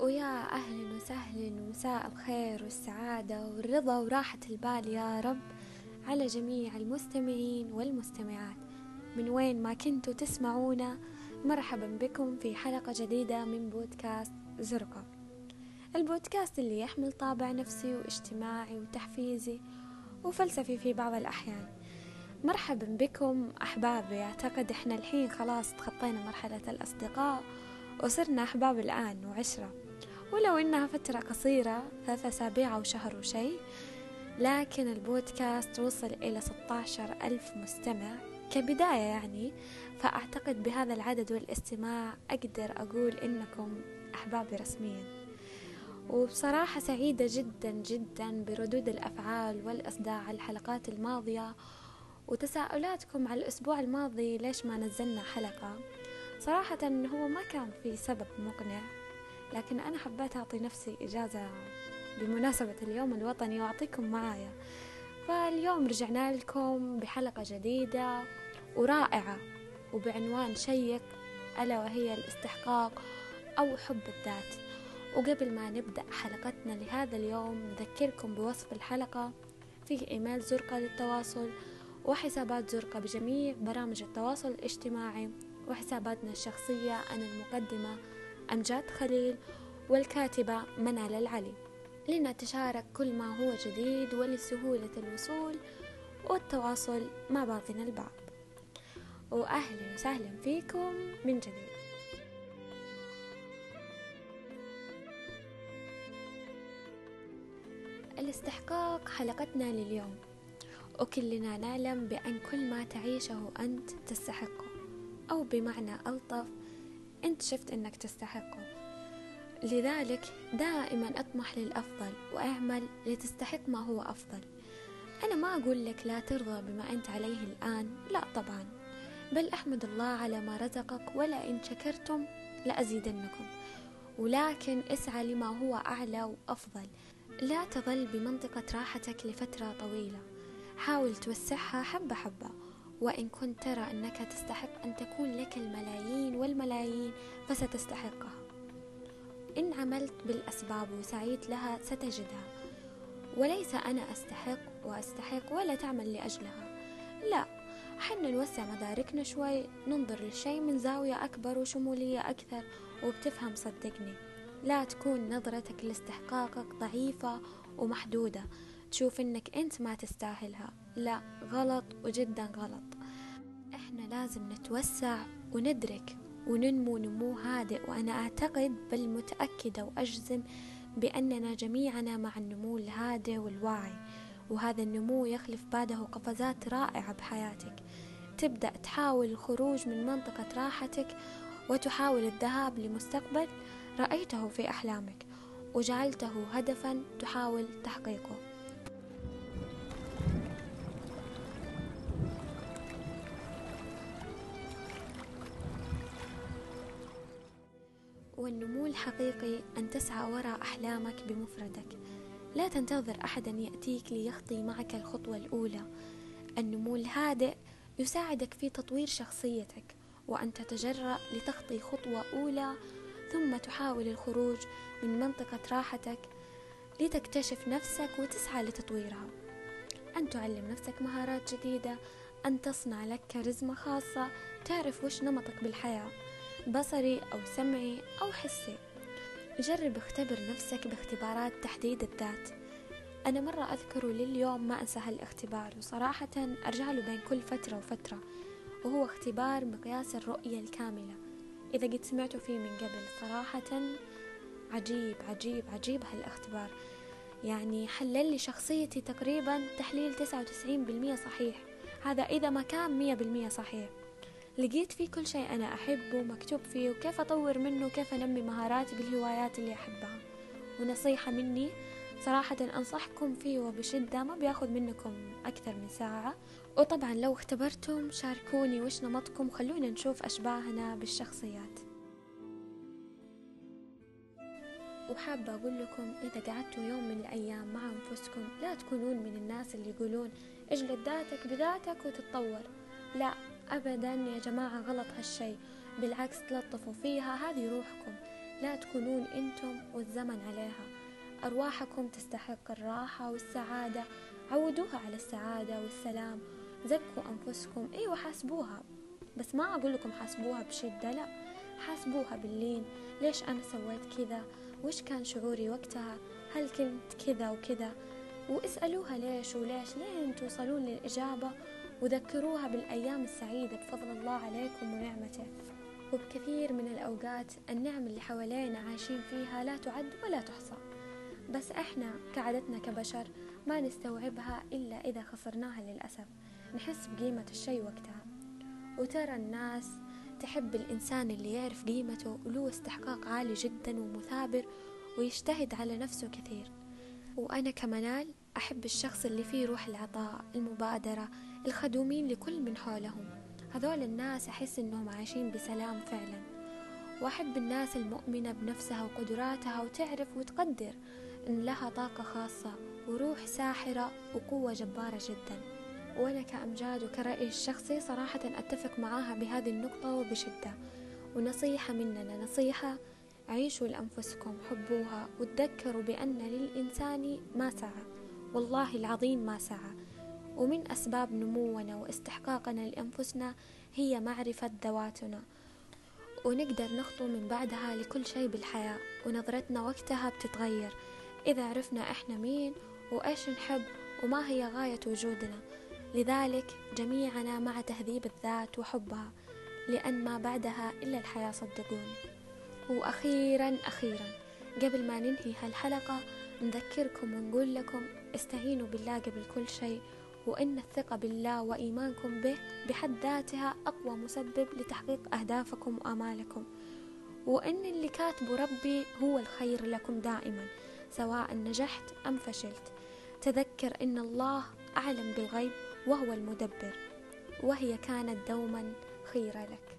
ويا أهلا وسهلا ومساء الخير والسعادة والرضا وراحة البال يا رب على جميع المستمعين والمستمعات. من وين ما كنتوا تسمعونا مرحبا بكم في حلقة جديدة من بودكاست زرقة البودكاست اللي يحمل طابع نفسي واجتماعي وتحفيزي وفلسفي في بعض الأحيان. مرحبا بكم أحبابي. أعتقد إحنا الحين خلاص تخطينا مرحلة الأصدقاء وصرنا أحباب الآن وعشرة. ولو إنها فترة قصيرة ثلاثة أسابيع أو شهر وشي لكن البودكاست وصل إلى 16 ألف مستمع. كبداية يعني فأعتقد بهذا العدد والاستماع أقدر أقول إنكم أحبابي رسميا. وبصراحة سعيدة جدا جدا بردود الأفعال والإصداع الحلقات الماضية وتساؤلاتكم على الأسبوع الماضي ليش ما نزلنا حلقة. صراحة هو ما كان في سبب مقنع. لكن أنا حبيت أعطي نفسي إجازة بمناسبة اليوم الوطني وأعطيكم معايا. فاليوم رجعنا لكم بحلقة جديدة ورائعة وبعنوان شيق ألا وهي الاستحقاق أو حب الذات. وقبل ما نبدأ حلقتنا لهذا اليوم نذكركم بوصف الحلقة. فيه إيميل زرقة للتواصل وحسابات زرقة بجميع برامج التواصل الاجتماعي وحساباتنا الشخصية أنا المقدمة. أمجاد خليل والكاتبة منال العلي. لنتشارك كل ما هو جديد ولسهولة الوصول والتواصل مع بعضنا البعض. وأهلا وسهلا فيكم من جديد. الاستحقاق حلقتنا لليوم. وكلنا نعلم بأن كل ما تعيشه أنت تستحقه. أو بمعنى ألطف أنت شفت أنك تستحقه. لذلك دائما أطمح للأفضل وأعمل لتستحق ما هو أفضل. أنا ما أقول لك لا ترضى بما أنت عليه الآن لا طبعا. بل أحمد الله على ما رزقك ولئن شكرتم لأزيدنكم. ولكن اسعى لما هو أعلى وأفضل. لا تظل بمنطقة راحتك لفترة طويلة. حاول توسعها حبة حبة. وإن كنت ترى أنك تستحق أن تكون لك الملايين والملايين فستستحقها. إن عملت بالأسباب وسعيت لها ستجدها. وليس أنا أستحق وأستحق ولا تعمل لأجلها. لا حنا نوسع مداركنا شوي ننظر للشيء من زاوية أكبر وشمولية أكثر وبتفهم صدقني. لا تكون نظرتك لاستحقاقك ضعيفة ومحدودة. تشوف إنك أنت ما تستاهلها. لا غلط وجدا غلط. إحنا لازم نتوسع وندرك وننمو نمو هادئ وأنا أعتقد بل متأكدة وأجزم بأننا جميعنا مع النمو الهادئ والواعي. وهذا النمو يخلف بعده قفزات رائعة بحياتك. تبدأ تحاول الخروج من منطقة راحتك وتحاول الذهاب لمستقبل رأيته في أحلامك وجعلته هدفا تحاول تحقيقه. والنمو الحقيقي أن تسعى وراء أحلامك بمفردك. لا تنتظر أحدا يأتيك ليخطي معك الخطوة الأولى. النمو الهادئ يساعدك في تطوير شخصيتك وأن تتجرأ لتخطي خطوة أولى ثم تحاول الخروج من منطقة راحتك لتكتشف نفسك وتسعى لتطويرها. أن تعلم نفسك مهارات جديدة أن تصنع لك كاريزما خاصة تعرف وش نمطك بالحياة. بصري أو سمعي أو حسي. جرب اختبر نفسك باختبارات تحديد الذات. أنا مرة أذكره لليوم ما أنسى هالاختبار وصراحة أرجع له بين كل فترة وفترة وهو اختبار مقياس الرؤية الكاملة. إذا قد سمعتوا فيه من قبل صراحة عجيب عجيب عجيب هالاختبار. يعني حلل لي شخصيتي تقريبا تحليل تسعة وتسعين بالمية صحيح. هذا إذا ما كان مية بالمية صحيح. لقيت فيه كل شيء أنا أحبه مكتوب فيه وكيف أطور منه وكيف أنمي مهاراتي بالهوايات اللي أحبها. ونصيحة مني صراحة أنصحكم فيه وبشدة ما بياخذ منكم أكثر من ساعة. وطبعا لو اختبرتم شاركوني وش نمطكم خلونا نشوف أشباهنا بالشخصيات. وحابة أقول لكم إذا قعدتوا يوم من الأيام مع أنفسكم لا تكونون من الناس اللي يقولون اجلد ذاتك بذاتك وتتطور. لا أبدا يا جماعة غلط هالشي بالعكس تلطفوا فيها. هذه روحكم. لا تكونون أنتم والزمن عليها. أرواحكم تستحق الراحة والسعادة. عودوها على السعادة والسلام. زكوا أنفسكم. أيوة حاسبوها. بس ما أقول لكم حاسبوها بشدة لا. حاسبوها باللين. ليش أنا سويت كذا؟ وش كان شعوري وقتها؟ هل كنت كذا وكذا؟ واسألوها ليش وليش؟ لين توصلون للإجابة. وذكروها بالأيام السعيدة بفضل الله عليكم ونعمته. وبكثير من الأوقات النعم اللي حوالينا عايشين فيها لا تعد ولا تحصى. بس إحنا كعادتنا كبشر ما نستوعبها إلا إذا خسرناها للأسف. نحس بقيمة الشي وقتها. وترى الناس تحب الإنسان اللي يعرف قيمته وله استحقاق عالي جدا ومثابر ويجتهد على نفسه كثير. وأنا كمنال أحب الشخص اللي فيه روح العطاء المبادرة الخدومين لكل من حولهم. هذول الناس أحس إنهم عايشين بسلام فعلا. وأحب الناس المؤمنة بنفسها وقدراتها وتعرف وتقدر إن لها طاقة خاصة وروح ساحرة وقوة جبارة جدا. وأنا كأمجاد وكرأيي الشخصي صراحة أتفق معاها بهذه النقطة وبشدة. ونصيحة مننا نصيحة عيشوا لأنفسكم حبوها وتذكروا بأن للإنسان ما سعى. والله العظيم ما سعى. ومن أسباب نمونا واستحقاقنا لأنفسنا هي معرفة ذواتنا. ونقدر نخطو من بعدها لكل شيء بالحياة ونظرتنا وقتها بتتغير. إذا عرفنا إحنا مين وإيش نحب وما هي غاية وجودنا. لذلك جميعنا مع تهذيب الذات وحبها لأن ما بعدها إلا الحياة صدقوني وأخيرا أخيرا قبل ما ننهي هالحلقة نذكركم ونقول لكم استعينوا بالله قبل كل شيء وإن الثقة بالله وإيمانكم به بحد ذاتها أقوى مسبب لتحقيق أهدافكم وآمالكم. وإن اللي كاتبه ربي هو الخير لكم دائما سواء نجحت أم فشلت. تذكر إن الله أعلم بالغيب وهو المدبر وهي كانت دوما خيرة لك.